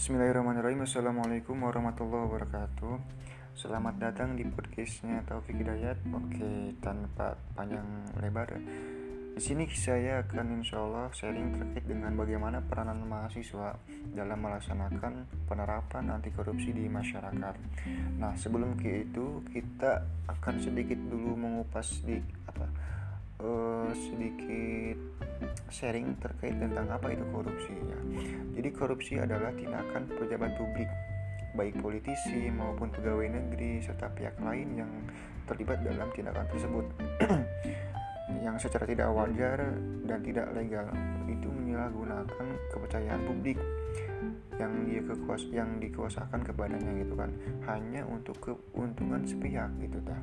Bismillahirrahmanirrahim Assalamualaikum warahmatullahi wabarakatuh Selamat datang di podcastnya Taufik Hidayat Oke, tanpa panjang lebar Di sini saya akan insya Allah sharing terkait dengan bagaimana peranan mahasiswa dalam melaksanakan penerapan anti korupsi di masyarakat. Nah, sebelum ke itu kita akan sedikit dulu mengupas di apa uh, sedikit sharing terkait tentang apa itu korupsi ya. Jadi korupsi adalah tindakan pejabat publik baik politisi maupun pegawai negeri serta pihak lain yang terlibat dalam tindakan tersebut. Yang secara tidak wajar dan tidak legal itu menyalahgunakan kepercayaan publik yang dia kekuas yang dikuasakan kepadanya gitu kan. Hanya untuk keuntungan sepihak gitu dah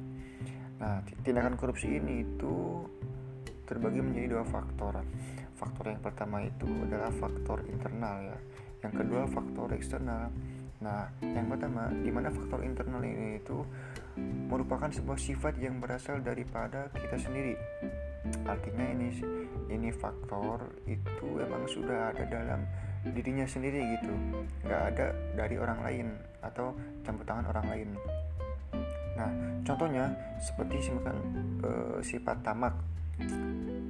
nah tindakan korupsi ini itu terbagi menjadi dua faktor. Faktor yang pertama itu adalah faktor internal ya. Yang kedua faktor eksternal. Nah yang pertama di mana faktor internal ini itu merupakan sebuah sifat yang berasal daripada kita sendiri. Artinya ini ini faktor itu emang sudah ada dalam dirinya sendiri gitu. Nggak ada dari orang lain atau campur tangan orang lain. Nah contohnya seperti misalkan e, sifat tamak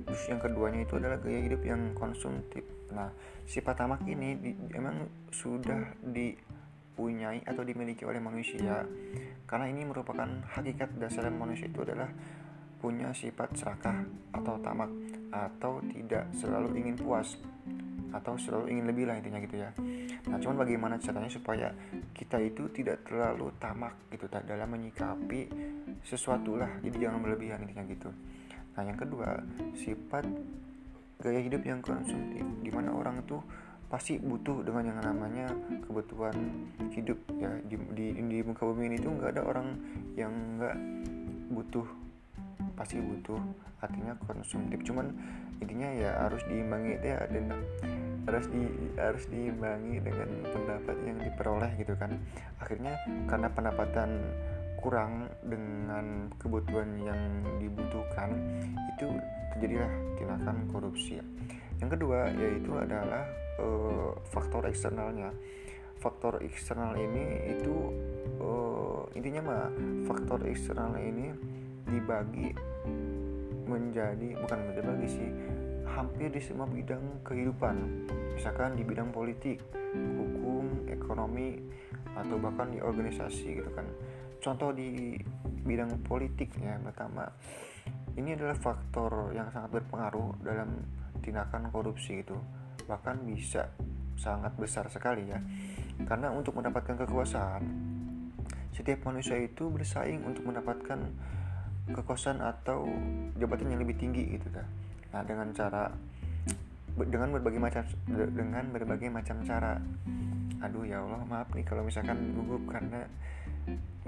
terus yang keduanya itu adalah gaya hidup yang konsumtif. Nah sifat tamak ini di, emang sudah dipunyai atau dimiliki oleh manusia. Karena ini merupakan hakikat dasar manusia itu adalah punya sifat serakah atau tamak atau tidak selalu ingin puas atau selalu ingin lebih lah intinya gitu ya. Nah cuman bagaimana caranya supaya kita itu tidak terlalu tamak gitu dalam menyikapi sesuatu lah. Jadi jangan berlebihan intinya gitu nah yang kedua sifat gaya hidup yang konsumtif di mana orang tuh pasti butuh dengan yang namanya kebutuhan hidup. Ya di, di, di muka bumi ini tuh nggak ada orang yang nggak butuh pasti butuh artinya konsumtif. Cuman intinya ya harus diimbangi ya dan harus di harus diimbangi dengan pendapat yang diperoleh gitu kan. Akhirnya karena pendapatan kurang dengan kebutuhan yang dibutuhkan itu terjadilah tindakan korupsi. Yang kedua yaitu adalah e, faktor eksternalnya. Faktor eksternal ini itu e, intinya mah faktor eksternal ini dibagi menjadi bukan dibagi sih hampir di semua bidang kehidupan. Misalkan di bidang politik hukum ekonomi atau bahkan di organisasi gitu kan contoh di bidang politik ya pertama ini adalah faktor yang sangat berpengaruh dalam tindakan korupsi itu. Bahkan bisa sangat besar sekali ya. Karena untuk mendapatkan kekuasaan setiap manusia itu bersaing untuk mendapatkan kekuasaan atau jabatan yang lebih tinggi gitu kan. Nah dengan cara dengan berbagai macam dengan berbagai macam cara. Aduh ya Allah maaf nih kalau misalkan gugup karena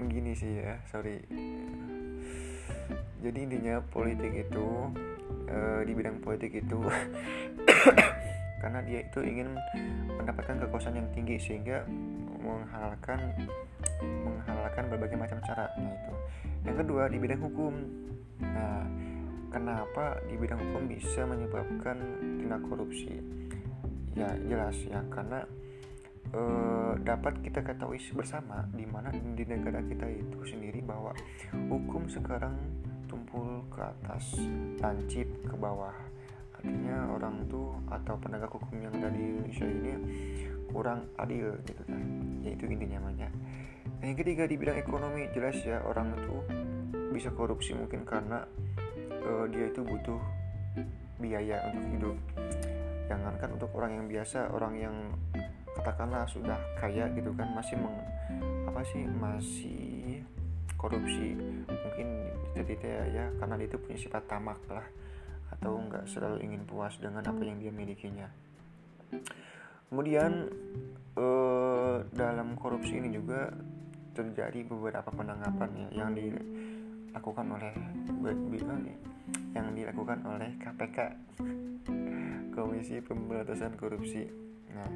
begini sih ya sorry. Jadi intinya politik itu e, di bidang politik itu karena dia itu ingin mendapatkan kekuasaan yang tinggi sehingga menghalalkan menghalalkan berbagai macam cara. Nah itu. Yang kedua di bidang hukum. Nah kenapa di bidang hukum bisa menyebabkan tindak korupsi? Ya jelas ya karena e, dapat kita ketahui bersama di mana di negara kita itu sendiri bahwa hukum sekarang tumpul ke atas lancip ke bawah. Artinya orang tuh atau penegak hukum yang ada di Indonesia ini kurang adil gitu kan. Yaitu intinya namanya yang ketiga di bidang ekonomi jelas ya orang tuh bisa korupsi mungkin karena uh, dia itu butuh biaya untuk hidup. Jangankan untuk orang yang biasa orang yang katakanlah sudah kaya gitu kan masih meng, apa sih masih korupsi mungkin tidak ya karena itu punya sifat tamak lah atau nggak selalu ingin puas dengan apa yang dia milikinya. Kemudian eh, dalam korupsi ini juga terjadi beberapa penangkapan ya yang dilakukan oleh yang dilakukan oleh KPK Komisi Pemberantasan Korupsi. Nah,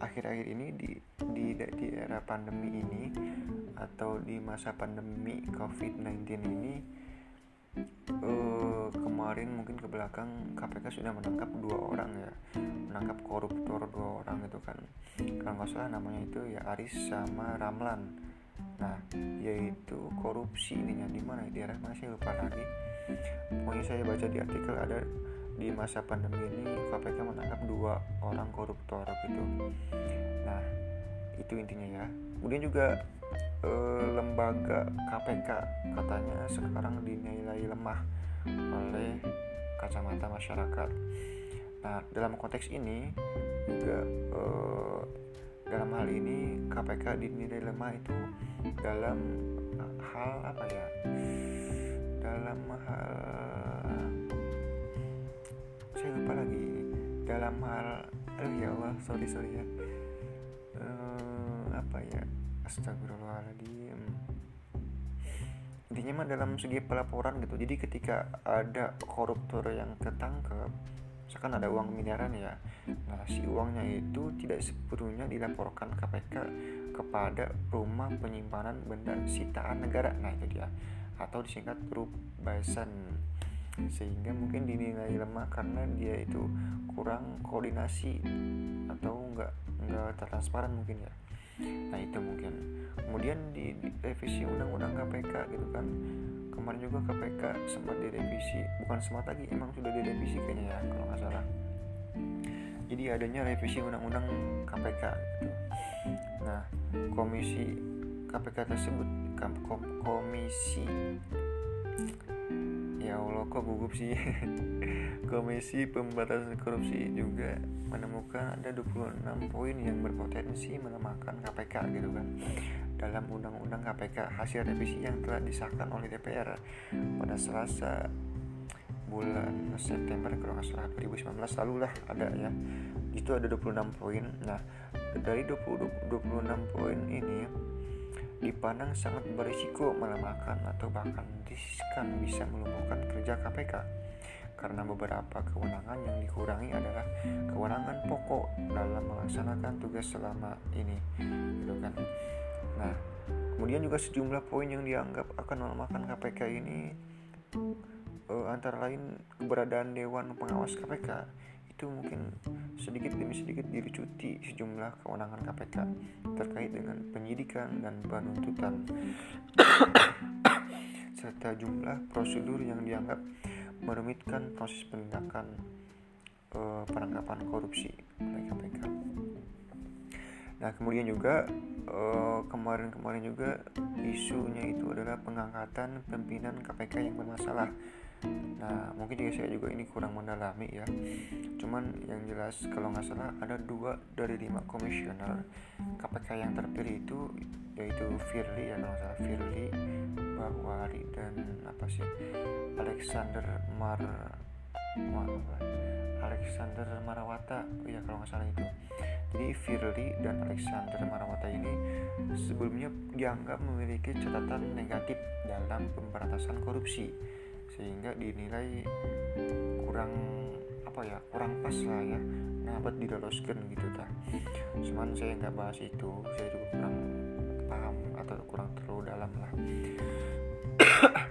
akhir-akhir ini di, di di era pandemi ini atau di masa pandemi COVID-19 ini uh, kemarin mungkin ke belakang KPK sudah menangkap dua orang ya. Menangkap koruptor dua orang itu kan. Kalau nggak salah namanya itu ya Aris sama Ramlan. Nah yaitu korupsi ininya di mana? Di daerah saya lupa lagi. Pokoknya saya baca di artikel ada di masa pandemi ini KPK menangkap dua orang koruptor gitu nah itu intinya ya kemudian juga eh, lembaga KPK katanya sekarang dinilai lemah oleh kacamata masyarakat. Nah, dalam konteks ini juga eh, dalam hal ini KPK dinilai lemah itu dalam hal apa ya? Dalam hal saya lupa lagi. Dalam hal oh ya Allah, sorry sorry ya. Eh, apa ya? Astagfirullahaladzim intinya mah dalam segi pelaporan gitu jadi ketika ada koruptor yang ketangkep misalkan ada uang miliaran ya nah si uangnya itu tidak sepenuhnya dilaporkan KPK kepada rumah penyimpanan benda sitaan negara nah itu dia atau disingkat grup basan sehingga mungkin dinilai lemah karena dia itu kurang koordinasi atau enggak enggak transparan mungkin ya. Nah itu mungkin. Kemudian di, revisi undang-undang KPK gitu kan. Kemarin juga KPK sempat direvisi. Bukan sempat lagi emang sudah direvisi kayaknya ya kalau nggak salah. Jadi adanya revisi undang-undang KPK gitu. Nah komisi KPK tersebut komisi ya Allah kok gugup sih? Komisi Pemberantasan Korupsi juga menemukan ada 26 poin yang berpotensi melemahkan KPK gitu kan. Dalam Undang-Undang KPK hasil revisi yang telah disahkan oleh DPR pada Selasa bulan September kalau nggak salah 2019 lalu lah ada ya. Itu ada 26 poin. Nah dari 20, 26 poin ini dipandang sangat berisiko melemahkan atau bahkan riskan bisa melumpuhkan kerja KPK karena beberapa kewenangan yang dikurangi adalah kewenangan pokok dalam melaksanakan tugas selama ini gitu kan? Nah kemudian juga sejumlah poin yang dianggap akan melemahkan KPK ini uh, antara lain keberadaan Dewan Pengawas KPK itu mungkin sedikit demi sedikit dirucuti sejumlah kewenangan KPK terkait dengan penyidikan dan penuntutan serta jumlah prosedur yang dianggap merumitkan proses penindakan uh, penangkapan korupsi oleh KPK. Nah kemudian juga kemarin kemarin-kemarin juga isunya itu adalah pengangkatan pimpinan KPK yang bermasalah Nah, mungkin juga saya juga ini kurang mendalami ya. Cuman yang jelas kalau nggak salah ada dua dari lima komisioner. KPK yang terpilih itu? Yaitu Firly ya kalau salah. Firly Bahwari dan apa sih? Alexander Mar Alexander Marawata. Oh ya kalau nggak salah itu. Jadi Firly dan Alexander Marawata ini sebelumnya dianggap memiliki catatan negatif dalam pemberantasan korupsi sehingga dinilai kurang apa ya kurang pas lah ya ngabat didoloskan gitu ta. Cuman saya nggak bahas itu saya juga kurang paham atau kurang terlalu dalam lah.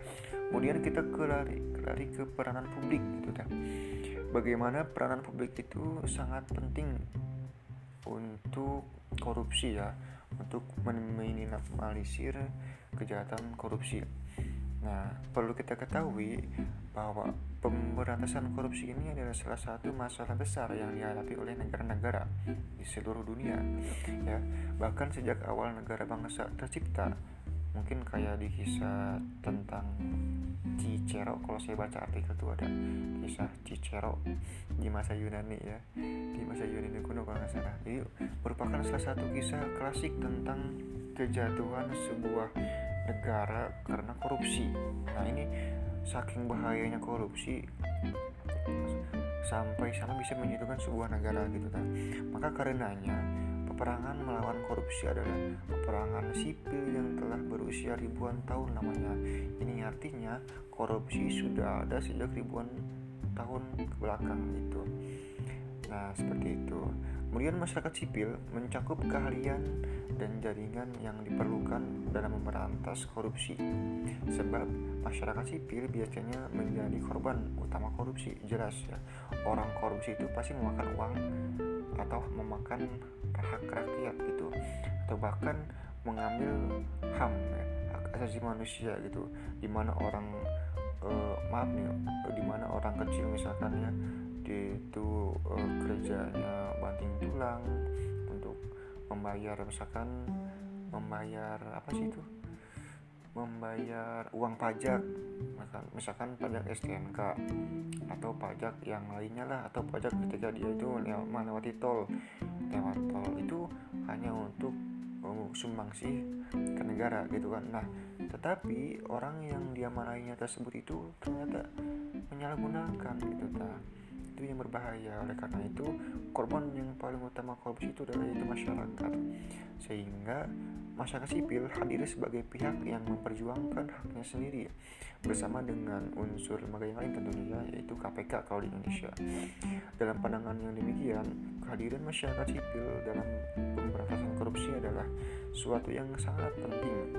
Kemudian kita ke lari, lari ke peranan publik gitu ta. Bagaimana peranan publik itu sangat penting untuk korupsi ya untuk meminimalisir kejahatan korupsi Nah, perlu kita ketahui bahwa pemberantasan korupsi ini adalah salah satu masalah besar yang dihadapi oleh negara-negara di seluruh dunia. Ya, bahkan sejak awal negara bangsa tercipta, mungkin kayak di kisah tentang Cicero kalau saya baca artikel itu ada kisah Cicero di masa Yunani ya di masa Yunani kuno kalau nggak salah jadi merupakan salah satu kisah klasik tentang kejatuhan sebuah negara karena korupsi. Nah ini saking bahayanya korupsi sampai sama bisa menyatukan sebuah negara gitu kan. Maka karenanya peperangan melawan korupsi adalah peperangan sipil yang telah berusia ribuan tahun namanya. Ini artinya korupsi sudah ada sejak ribuan tahun ke belakang gitu. Nah, seperti itu. Kemudian masyarakat sipil mencakup keahlian dan jaringan yang diperlukan dalam memberantas korupsi. Sebab masyarakat sipil biasanya menjadi korban utama korupsi. Jelas ya, orang korupsi itu pasti memakan uang atau memakan hak rakyat gitu atau bahkan mengambil HAM ya, hak asasi manusia gitu di mana orang uh, maaf nih di mana orang kecil misalkan ya itu uh, kerjanya banting tulang untuk membayar misalkan membayar apa sih itu? Membayar uang pajak misalkan pajak STNK atau pajak yang lainnya lah atau pajak ketika dia itu melewati tol. Lewat tol itu hanya untuk oh, sumbangsi ke negara gitu kan. Nah tetapi orang yang dia marahinya tersebut itu ternyata menyalahgunakan gitu nah itu yang berbahaya. Oleh karena itu korban yang paling utama korupsi itu adalah itu masyarakat. Sehingga masyarakat sipil hadir sebagai pihak yang memperjuangkan haknya sendiri bersama dengan unsur lembaga yang lain tentunya yaitu KPK kalau di Indonesia. Dalam pandangan yang demikian kehadiran masyarakat sipil dalam pemberantasan korupsi adalah suatu yang sangat penting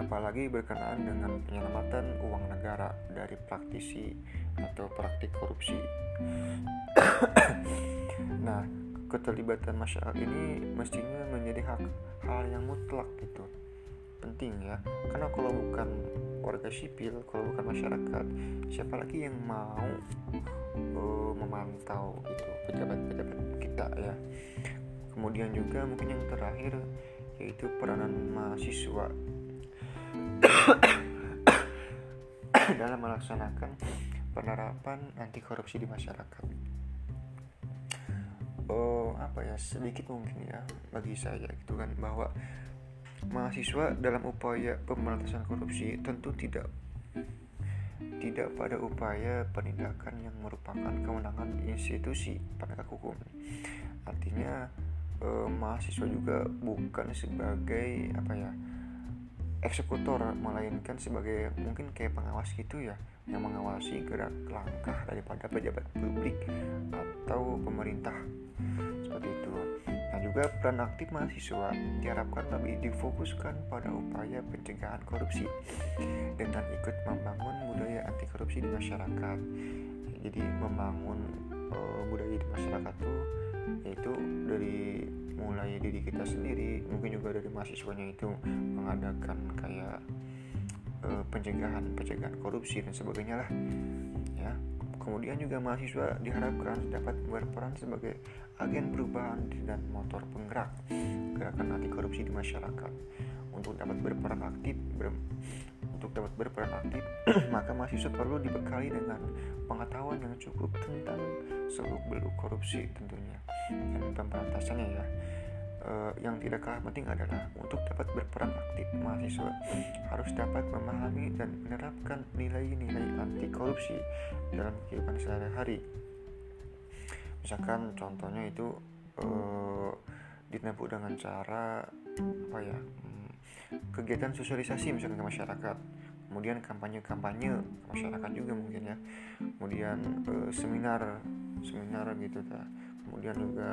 apalagi berkenaan dengan penyelamatan uang negara dari praktisi atau praktik korupsi. nah, keterlibatan masyarakat ini mestinya menjadi hak hal yang mutlak gitu. Penting ya, karena kalau bukan warga sipil, kalau bukan masyarakat, siapa lagi yang mau uh, memantau itu pejabat-pejabat kita ya. Kemudian juga mungkin yang terakhir yaitu peranan mahasiswa dalam melaksanakan penerapan anti korupsi di masyarakat. Oh, apa ya sedikit mungkin ya bagi saya gitu kan bahwa mahasiswa dalam upaya pemberantasan korupsi tentu tidak tidak pada upaya penindakan yang merupakan kewenangan institusi penegak hukum. Artinya eh, mahasiswa juga bukan sebagai apa ya eksekutor melainkan sebagai mungkin kayak pengawas gitu ya yang mengawasi gerak langkah daripada pejabat publik atau pemerintah seperti itu. Nah juga peran aktif mahasiswa diharapkan lebih difokuskan pada upaya pencegahan korupsi dengan ikut membangun budaya anti korupsi di masyarakat. Jadi membangun uh, budaya di masyarakat tuh yaitu dari mulai diri kita sendiri mungkin juga dari mahasiswanya itu mengadakan kayak uh, pencegahan pencegahan korupsi dan sebagainya lah ya. Kemudian juga mahasiswa diharapkan dapat berperan sebagai agen perubahan dan motor penggerak gerakan anti korupsi di masyarakat untuk dapat berperan aktif ber, untuk dapat berperan aktif maka mahasiswa perlu dibekali dengan pengetahuan yang cukup tentang seluk beluk korupsi tentunya. Dan pemberantasannya ya. Uh, yang tidak kalah penting adalah untuk dapat berperan aktif mahasiswa harus dapat memahami dan menerapkan nilai-nilai anti korupsi dalam kehidupan sehari-hari. Misalkan contohnya itu uh, ditempuh dengan cara apa ya kegiatan sosialisasi misalkan ke masyarakat. Kemudian kampanye-kampanye masyarakat juga mungkin ya. Kemudian uh, seminar seminar gitu ta. Kemudian juga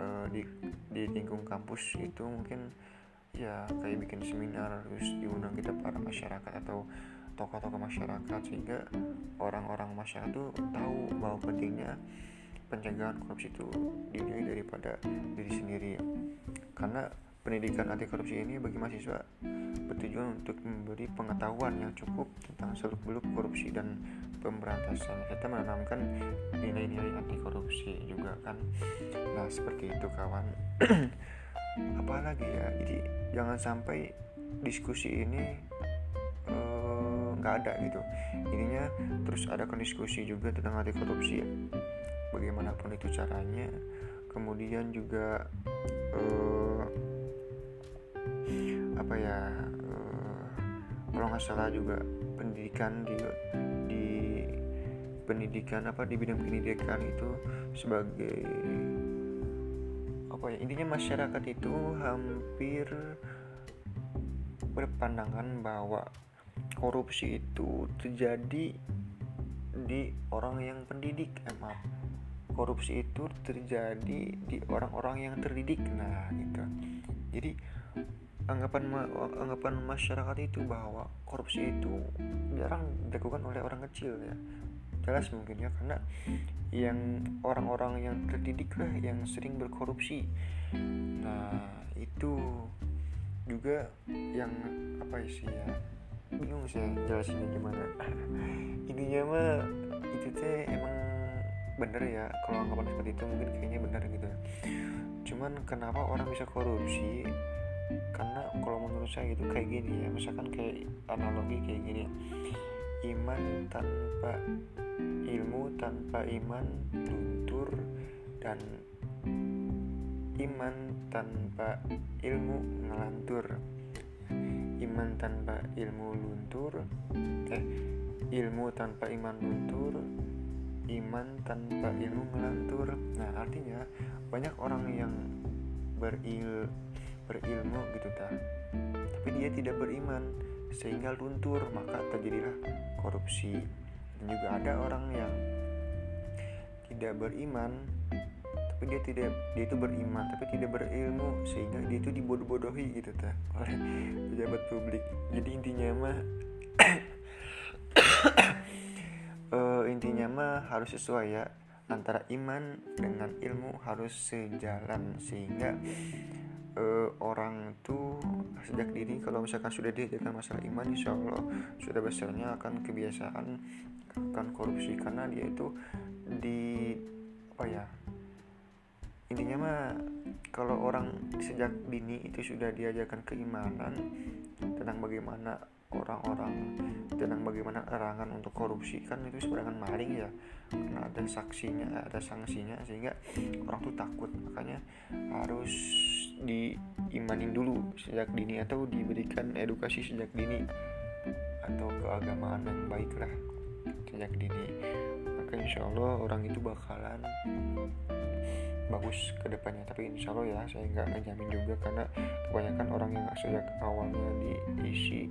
uh, di di lingkung kampus itu mungkin ya kayak bikin seminar terus diundang kita para masyarakat atau tokoh-tokoh masyarakat sehingga orang-orang masyarakat tuh tahu bahwa pentingnya pencegahan korupsi itu dimulai daripada diri sendiri. Karena pendidikan anti korupsi ini bagi mahasiswa bertujuan untuk memberi pengetahuan yang cukup tentang seluk beluk korupsi dan pemberantasan kita menanamkan nilai-nilai anti korupsi juga kan. Nah seperti itu kawan. Apalagi ya? Jadi jangan sampai diskusi ini eh, nggak uh, ada gitu. Ininya terus ada diskusi juga tentang anti korupsi ya. bagaimanapun itu caranya. Kemudian juga uh, apa ya uh, kalau nggak salah juga pendidikan di di pendidikan apa di bidang pendidikan itu sebagai apa ya intinya masyarakat itu hampir berpandangan bahwa korupsi itu terjadi di orang yang pendidik eh, korupsi itu terjadi di orang-orang yang terdidik. Nah gitu. Jadi anggapan anggapan masyarakat itu bahwa korupsi itu jarang dilakukan oleh orang kecil ya. Jelas mungkin ya karena yang orang-orang yang terdidik lah yang sering berkorupsi. Nah itu juga yang apa sih ya bingung sih jelasinnya gimana. Intinya mah itu teh emang bener ya kalau anggapan seperti itu mungkin kayaknya bener gitu cuman kenapa orang bisa korupsi karena kalau menurut saya gitu kayak gini ya. Misalkan kayak analogi kayak gini. Iman tanpa ilmu tanpa iman luntur dan iman tanpa ilmu ngelantur. Iman tanpa ilmu luntur eh ilmu tanpa iman luntur iman tanpa ilmu ngelantur. Nah artinya banyak orang yang beril berilmu gitu ta tapi dia tidak beriman sehingga luntur maka terjadilah korupsi. Dan juga ada orang yang tidak beriman tapi dia tidak dia itu beriman tapi tidak berilmu sehingga dia itu dibodoh-bodohi gitu ta oleh pejabat publik. Jadi intinya mah uh, intinya mah harus sesuai ya. Antara iman dengan ilmu harus sejalan sehingga uh, orang tuh sejak dini kalau misalkan sudah diajarkan masalah iman insya Allah sudah besarnya akan kebiasaan akan korupsi. Karena dia itu di apa ya intinya mah kalau orang sejak dini itu sudah diajarkan keimanan tentang bagaimana orang-orang tentang bagaimana larangan untuk korupsi kan itu sebenarnya maling ya. Karena ada saksinya ada sanksinya sehingga orang tuh takut. Makanya harus diimanin dulu sejak dini atau diberikan edukasi sejak dini atau keagamaan yang baik lah sejak dini. Maka insya Allah orang itu bakalan bagus ke depannya. Tapi insya Allah ya saya nggak ngejamin juga karena kebanyakan orang yang sejak awalnya diisi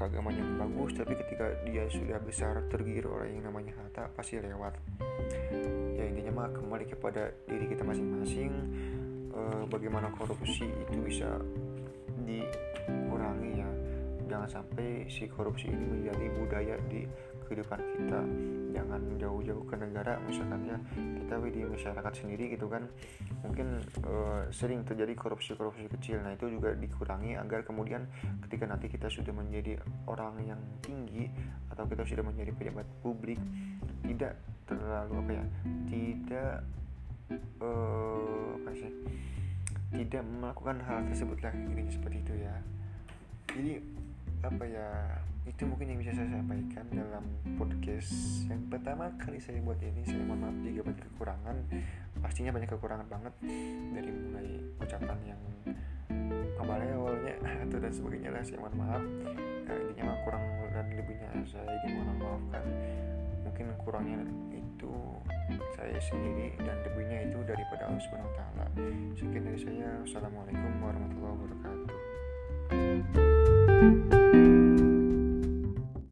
keagamaan yang bagus tapi ketika dia sudah besar tergiur oleh yang namanya harta pasti lewat. Ya intinya mah kembali kepada diri kita masing-masing eh, bagaimana korupsi itu bisa dikurangi ya. Jangan sampai si korupsi ini menjadi budaya di kehidupan kita. Jangan jauh-jauh ke negara misalkan ya kita di masyarakat sendiri gitu kan. Mungkin uh, sering terjadi korupsi-korupsi kecil. Nah itu juga dikurangi agar kemudian ketika nanti kita sudah menjadi orang yang tinggi atau kita sudah menjadi pejabat publik tidak terlalu apa ya tidak uh, apa sih? Tidak melakukan hal tersebut lagi gitu seperti itu ya. Jadi apa ya itu mungkin yang bisa saya sampaikan dalam podcast yang pertama kali saya buat ini. Saya mohon maaf jika banyak kekurangan. Pastinya banyak kekurangan banget dari mulai ucapan yang kabarnya awalnya atau dan sebagainya lah. Saya mohon maaf. Nah, intinya kurang dan lebihnya saya ingin mohon maafkan mungkin kurangnya itu saya sendiri dan debunya itu daripada Allah Subhanahu Taala. Sekian dari saya. Assalamualaikum warahmatullahi wabarakatuh.